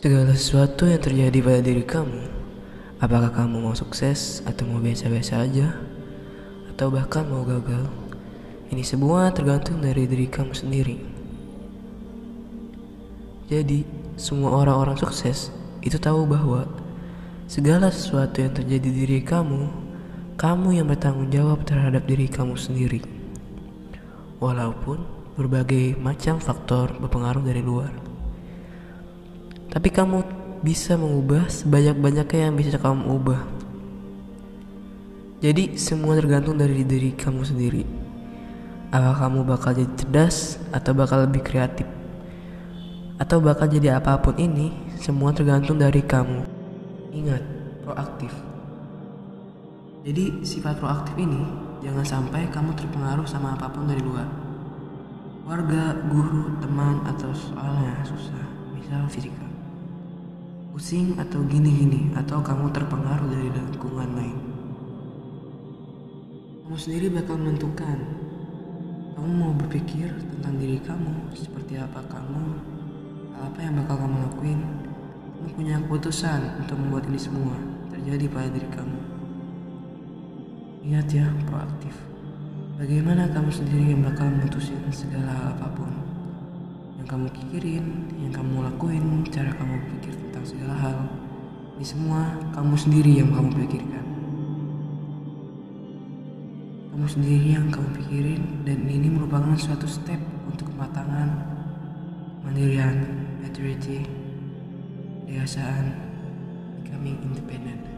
Segala sesuatu yang terjadi pada diri kamu, apakah kamu mau sukses atau mau biasa-biasa aja, atau bahkan mau gagal, ini semua tergantung dari diri kamu sendiri. Jadi, semua orang-orang sukses itu tahu bahwa segala sesuatu yang terjadi di diri kamu, kamu yang bertanggung jawab terhadap diri kamu sendiri. Walaupun berbagai macam faktor berpengaruh dari luar. Tapi kamu bisa mengubah sebanyak-banyaknya yang bisa kamu ubah. Jadi semua tergantung dari diri kamu sendiri. Apakah kamu bakal jadi cerdas atau bakal lebih kreatif? Atau bakal jadi apa pun ini, semua tergantung dari kamu. Ingat, proaktif. Jadi sifat proaktif ini jangan sampai kamu terpengaruh sama apa pun dari luar. Warga, guru, teman, atau soalnya susah, misal fisika pusing atau gini-gini atau kamu terpengaruh dari lingkungan lain. Kamu sendiri bakal menentukan kamu mau berpikir tentang diri kamu seperti apa kamu, apa yang bakal kamu lakuin. Kamu punya keputusan untuk membuat ini semua terjadi pada diri kamu. Ingat ya, proaktif. Bagaimana kamu sendiri yang bakal memutuskan segala apa pun kamu pikirin, yang kamu lakuin, cara kamu berpikir tentang segala hal. Ini semua kamu sendiri yang kamu pikirkan. Kamu sendiri yang kamu pikirin dan ini merupakan suatu step untuk kematangan, mandirian, maturity, dewasaan, becoming independent.